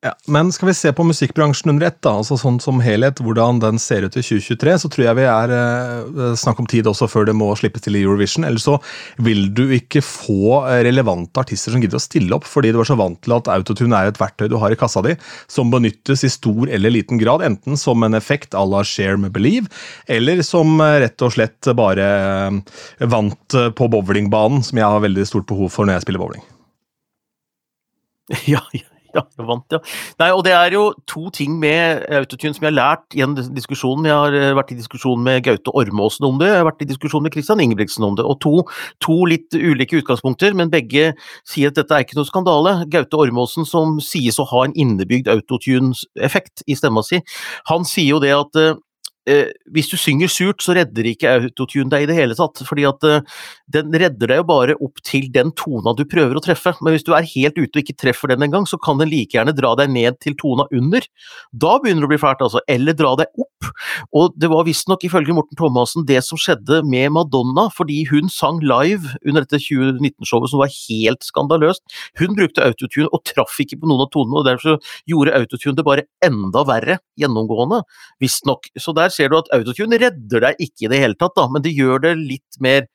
Ja, Men skal vi se på musikkbransjen under ett, da, altså sånn som helhet, hvordan den ser ut i 2023, så tror jeg vi er eh, snakk om tid også før det må slippes til i Eurovision. Eller så vil du ikke få eh, relevante artister som gidder å stille opp, fordi du er så vant til at autotune er et verktøy du har i kassa di, som benyttes i stor eller liten grad, enten som en effekt à la Share med Believe, eller som eh, rett og slett bare eh, vant på bowlingbanen, som jeg har veldig stort behov for når jeg spiller bowling. <laughs> Ja, ja. <laughs> Ja, jeg vant, ja. Nei, og det er jo to ting med autotune som jeg har lært gjennom diskusjonen. Jeg har eh, vært i diskusjon med Gaute Ormåsen om det, jeg har vært i diskusjon med Christian Ingebrigtsen om det. Og to, to, litt ulike utgangspunkter, men begge sier at dette er ikke noe skandale. Gaute Ormåsen, som sies å ha en innebygd autotune-effekt i stemma si, han sier jo det at eh, hvis du synger surt, så redder ikke autotune deg i det hele tatt. fordi at eh, den redder deg jo bare opp til den tona du prøver å treffe. Men hvis du er helt ute og ikke treffer den engang, så kan den like gjerne dra deg ned til tona under. Da begynner det å bli fælt, altså. Eller dra deg opp. Og det var visstnok ifølge Morten Thomassen det som skjedde med Madonna, fordi hun sang live under dette 2019-showet som var helt skandaløst. Hun brukte autotune og traff ikke på noen av tonene, og derfor gjorde autotune det bare enda verre gjennomgående, visstnok. Så der ser du at autotune redder deg ikke i det hele tatt, da, men det gjør det litt mer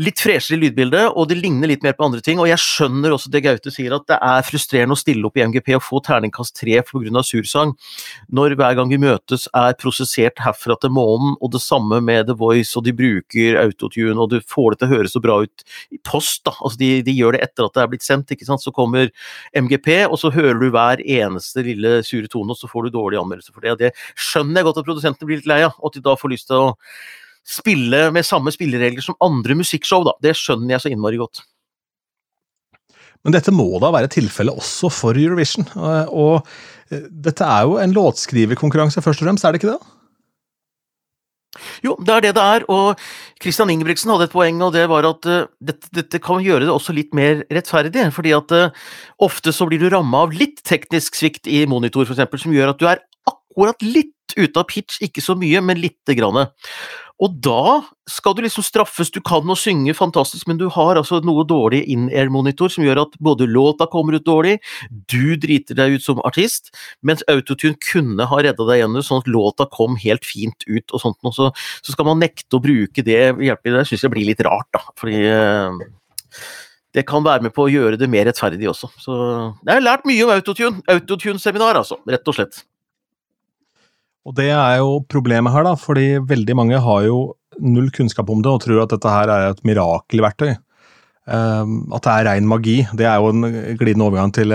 litt freshere lydbilde, og det ligner litt mer på andre ting. Og jeg skjønner også det Gaute sier, at det er frustrerende å stille opp i MGP og få terningkast tre pga. sursang, når hver gang vi møtes er prosessert herfra til månen, og det samme med The Voice, og de bruker autotune, og du får det til å høres så bra ut i post, da. Altså de, de, gjør det etter at det er blitt sendt, ikke sant. Så kommer MGP, og så hører du hver eneste lille sure tone, og så får du dårlig anmeldelse for det. Og det skjønner jeg godt at produsentene blir litt lei av, og at de da får lyst til å spille med samme spilleregler som andre musikkshow, da. Det skjønner jeg så innmari godt. Men dette må da være tilfellet også for Eurovision. Og eh, dette er jo en låtskriverkonkurranse først og fremst, er det ikke det? Jo, det er det det er, og Christian Ingebrigtsen hadde et poeng, og det var at uh, dette, dette, kan gjøre det også litt mer rettferdig. fordi at uh, ofte så blir du ramma av litt teknisk svikt i monitor, f.eks., som gjør at du er akkurat litt ute av pitch, ikke så mye, men lite grann. Og da skal du liksom straffes. Du kan å synge fantastisk, men du har altså noe dårlig in-air-monitor som gjør at både låta kommer ut dårlig, du driter deg ut som artist, mens autotune kunne ha redda deg gjennom sånn at låta kom helt fint ut og sånt. noe. så, så skal man nekte å bruke det hjelpe Det syns jeg blir litt rart, da. Fordi eh, det kan være med på å gjøre det mer rettferdig også. Så jeg har lært mye om autotune. Autotune-seminar, altså. Rett og slett. Og det er jo problemet her, da, fordi veldig mange har jo null kunnskap om det og tror at dette her er et mirakelverktøy. Um, at det er rein magi. Det er jo en glidende overgang til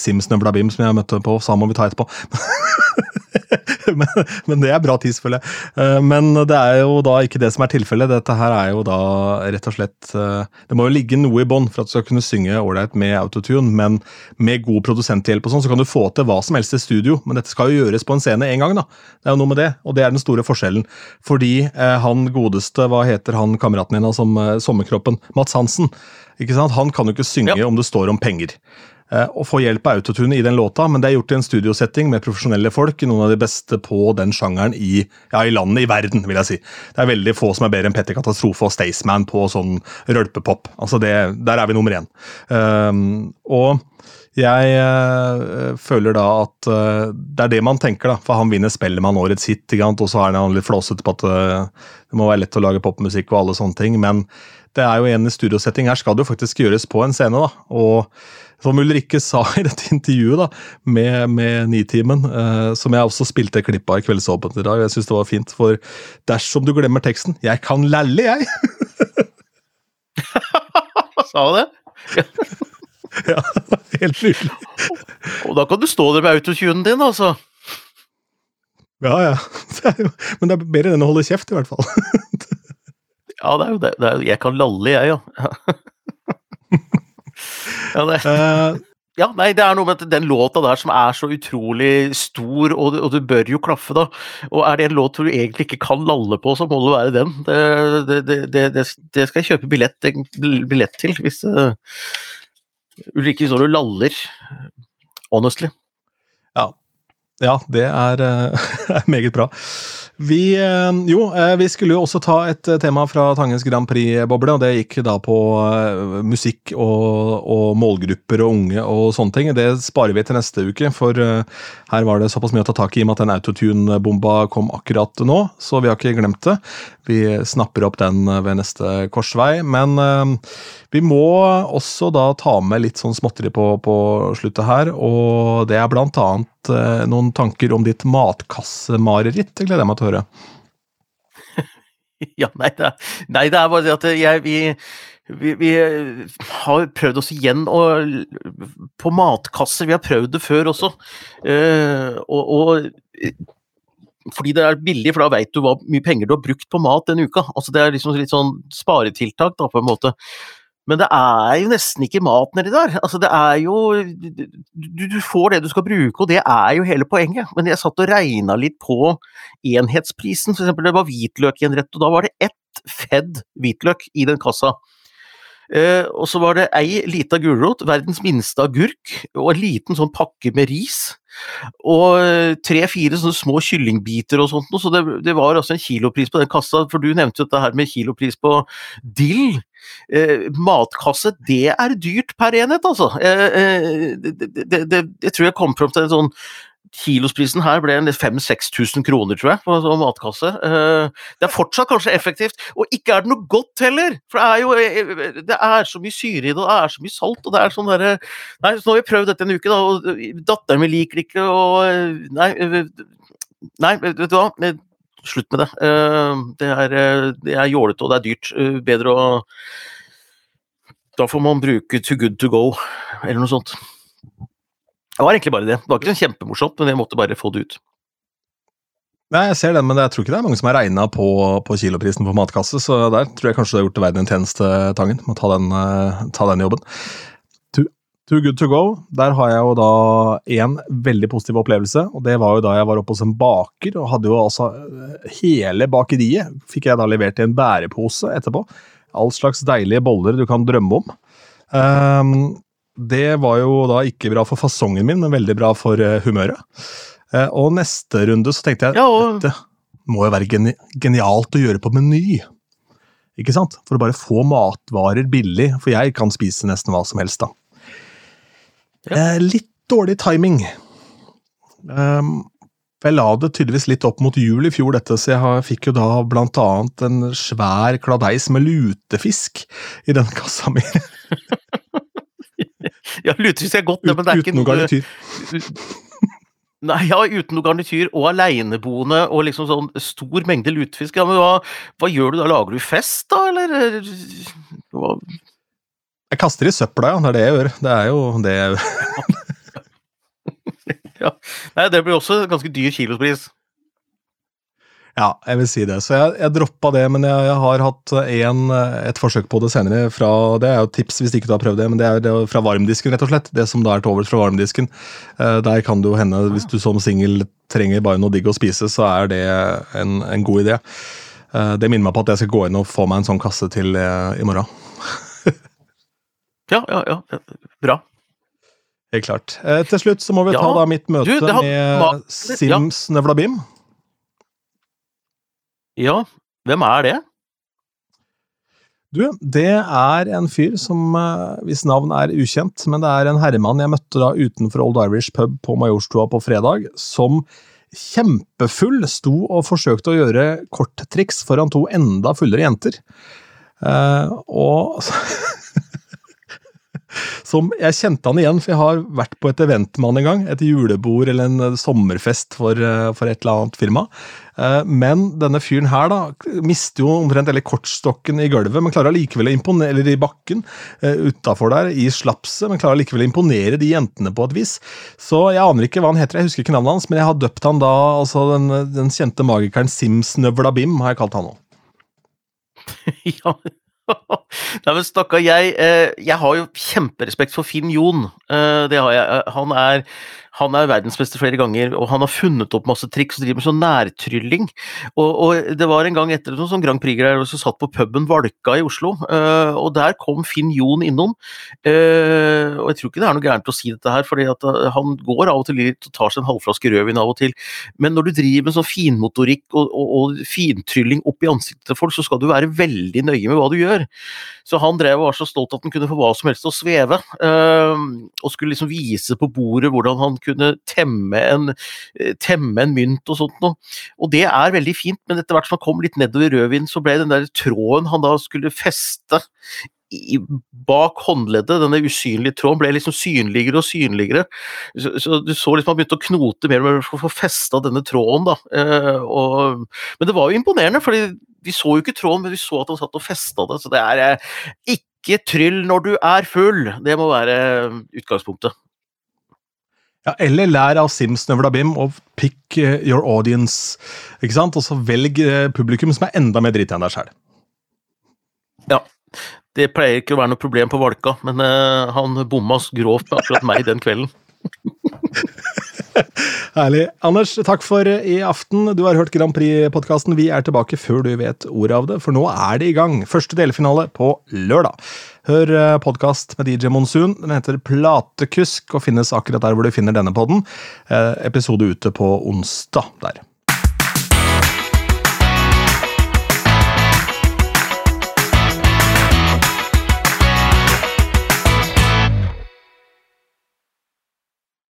Sims Nøvla Bim som jeg møtte på. Sa må vi ta etterpå. <laughs> <laughs> men, men, det er bra tid, selvfølgelig. Uh, men det er jo da ikke det som er tilfellet. Dette her er jo da rett og slett uh, Det må jo ligge noe i bånn for at du skal kunne synge ålreit med autotune, men med god produsenthjelp og sånn, så kan du få til hva som helst i studio. Men dette skal jo gjøres på en scene én gang, da. Det er jo noe med det, og det er den store forskjellen. Fordi eh, han godeste, hva heter han kameraten din som Sommerkroppen, Mats Hansen, ikke sant? han kan jo ikke synge ja. om det står om penger eh, få hjelp av autotune i den låta, men det er gjort i en studiosetting med profesjonelle folk, noen av de beste på den sjangeren i, ja, i landet, i verden, vil jeg si. Det er veldig få som er bedre enn Petter Katastrofe og Staysman på sånn rølpepop. Altså det, der er vi nummer én. Um, og jeg øh, føler da at øh, det er det man tenker, da. For han vinner Spellemann årets hit, og så er han litt flåsete på at øh, det må være lett å lage popmusikk og alle sånne ting. Men det er jo en i studiosetting. Her skal det jo faktisk gjøres på en scene, da. Og som Ulrikke sa i dette intervjuet da, med, med Nitimen, eh, som jeg også spilte klipp av i Kveldsåpent i dag, jeg syns det var fint, for dersom du glemmer teksten 'Jeg kan lalle, jeg'. <laughs> sa hun det? <laughs> ja, helt nydelig. Og da kan du stå der med autotunen din, altså. Ja, ja. Det jo, men det er bedre enn å holde kjeft, i hvert fall. <laughs> ja, det er jo det. det er, jeg kan lalle, jeg, ja. Ja, det. Uh, ja, nei, det er noe med den låta der som er så utrolig stor, og, og, du bør jo klaffe, da. Og er det en låt du egentlig ikke kan lalle på, så må det være den. Det, det, det, det skal jeg kjøpe billett, billett til, hvis uh, Ulrikke står og laller. Honestly. Ja. Det er, <laughs> er meget bra. Vi, eh, jo, eh, vi skulle jo også ta et eh, tema fra Tangens Grand Prix-boble, og det gikk da på musikk og, og, målgrupper og unge og sånne ting. Det sparer vi til neste uke, for her var det såpass mye å ta tak i i og med at den autotune-bomba kom akkurat nå, så vi har ikke glemt det. Vi snapper opp den ved neste korsvei. Men vi må også da ta med litt sånn småtteri på, på sluttet her, og det er blant annet noen tanker om ditt matkassemareritt. Det gleder jeg meg til å høre. <laughs> ja, nei det, er, nei, det er bare det at jeg, vi, vi, vi, har prøvd oss igjen og, på matkasser. Vi har prøvd det før også. Uh, og, og fordi det er billig, for da veit du hva mye penger du har brukt på mat den uka. Altså Det er liksom litt sånn sparetiltak, da, på en måte. Men det er jo nesten ikke mat nedi der. Altså, det er jo du, du, får det du skal bruke, og det er jo hele poenget. Men jeg satt og regna litt på enhetsprisen. For eksempel, det var hvitløk i en rett, og da var det ett fedd hvitløk i den kassa. Eh, og så var det ei lita gulrot, verdens minste agurk, og en liten sånn pakke med ris. Og eh, tre-fire sånne små kyllingbiter og sånt, så det, det, var altså en kilopris på den kassa. For du nevnte jo dette her med kilopris på dill. Eh, matkasse, det er dyrt per enhet, altså. Eh, eh det, det, jeg tror jeg kom fram til en sånn Kilosprisen her ble 5000-6000 kroner, tror jeg, på en matkasse. Eh, det er fortsatt kanskje effektivt, og ikke er det noe godt heller! For det er jo eh, det er så mye syre i det, og det er så mye salt, og det er sånn derre Nei, så nå har vi prøvd dette en uke, da, og datteren min liker det ikke, og Nei, nei vet du hva? Slutt med det. Eh, det er, det er jålete, og det er dyrt. Bedre å Da får man bruke Too Good To Go, eller noe sånt. Det var egentlig bare det. Det var ikke kjempemorsomt, men jeg måtte bare få det ut. Nei, Jeg ser den, men jeg tror ikke det er mange som har regna på, på, kiloprisen på matkasse, så der tror jeg kanskje du har gjort verden en tjeneste, Tangen, med å ta den, ta den jobben. Too, good to go. Der har jeg jo da én veldig positiv opplevelse, og det var jo da jeg var oppe hos en baker, og hadde jo altså eh, hele bakeriet fikk jeg da levert i en bærepose etterpå. All slags deilige boller du kan drømme om. Um, det var jo da ikke bra for fasongen min, men veldig bra for uh, humøret. Eh, og neste runde så tenkte jeg Ja, og dette må jo være geni genialt å gjøre på Meny. Ikke sant? For å bare få matvarer billig, for jeg kan spise nesten hva som helst, da. Eh, litt dårlig timing. Um, jeg la det tydeligvis litt opp mot jul i fjor, dette, så jeg fikk jo da blant annet en svær kladeis med lutefisk i den kassa mi. <laughs> ja, lutefisk er godt, det, men det er Uten ikke noe noe garnityr. <laughs> Nei, ja, uten noe garnityr, og aleneboende, og liksom sånn stor mengde lutefisk. Ja, men hva, hva gjør du da? Lager du fest, da, eller? Hva? Jeg kaster i søpla, ja. Det er det jeg gjør. Det er jo det jeg gjør. <laughs> Ja. Nei, det blir også ganske dyr kilospris. Ja, jeg vil si det. Så jeg, jeg droppa det, men jeg, jeg har hatt en, et forsøk på det senere. fra, Det er jo tips hvis ikke du har prøvd det, men det er det fra varmdisken, rett og slett. Det som da er til overs fra varmdisken. Eh, Der kan det jo hende, hvis du som singel trenger bare noe digg å spise, så er det en, en god idé. Eh, Det minner meg på at jeg skal gå inn og få meg en sånn kasse til eh, i morgen. Ja, ja, ja. Bra. Helt klart. Eh, Til slutt så må vi Ja, ta da mitt møte du, har- med Sims ja. Nevlabim. Ja, hvem er det? Du, det er en fyr som eh, hvis navn er ukjent, men det er en herremann jeg møtte da utenfor Old Irish pub på Majorstua på fredag, som kjempefull sto og forsøkte å gjøre korttriks foran to enda fullere jenter. Eh, og <laughs> som Jeg kjente han igjen, for jeg har vært på et event med han en gang. Et julebord eller en eh, sommerfest for, eh, for et eller annet firma. Eh, Men denne fyren her da, mister jo omtrent hele kortstokken i gulvet, men klarer allikevel å imponere, eller i bakken utafor der, i slapset, men klarer allikevel å imponere de jentene på et vis. Så jeg aner ikke hva han heter, jeg husker ikke navnet hans, men jeg har døpt han da, altså den, den kjente magikeren Sims Nøvlabim, har jeg kalt han nå. <laughs> ja. <laughs> Nei, men stakkar, jeg, eh, jeg har jo kjemperespekt for Finn Jon. Eh, det har jeg. Eh, Han er, han er verdensmester flere ganger, og han har funnet opp masse triks og driver med sånn nærtrylling. Og, og det var en gang etter noen sånn Grand Prix-greier som satt på puben Valka i Oslo, uh, og der kom Finn Jon innom. Uh, og jeg tror ikke det er noe gærent å si dette her, fordi eh, han går av og til litt og tar seg en halvflaske rødvin av og til. Men når du driver med sånn finmotorikk og, og, og fintrylling opp i ansiktet til folk, så skal du være veldig nøye med hva du gjør. Så han drev og var så stolt at han kunne få hva som helst til å sveve, uh, og skulle liksom vise på bordet hvordan han kunne temme en, eh, temme en mynt og sånt noe. Og det er veldig fint, men etter hvert som han kom litt nedover rødvinen, så ble den der tråden han da skulle feste i, bak håndleddet, denne usynlige tråden, ble liksom synligere og synligere. Så, så du så liksom han begynte å knote mer og for å få festa denne tråden, da. Eh, og, men det var jo imponerende, for vi så jo ikke tråden, men vi så at han satt og festa det. Så det er eh, ikke tryll når du er full. Det må være utgangspunktet. Ja, eller lær av Sims Nøvlabim og pick eh, your audience, ikke sant? Og så velg eh, publikum som er enda mer drita enn deg sjæl. Ja. Det pleier ikke å være noe problem på Valka, men uh, han bomma grovt med akkurat meg den kvelden. <laughs> Herlig. Anders, takk for i aften. Du har hørt Grand Prix-podkasten. Vi er tilbake før du vet ordet av det, for nå er det i gang. Første delfinale på lørdag. Hør podkast med DJ Monsun. Den heter Platekusk og finnes akkurat der hvor du finner denne podden. Eh, Episode ute på onsdag der.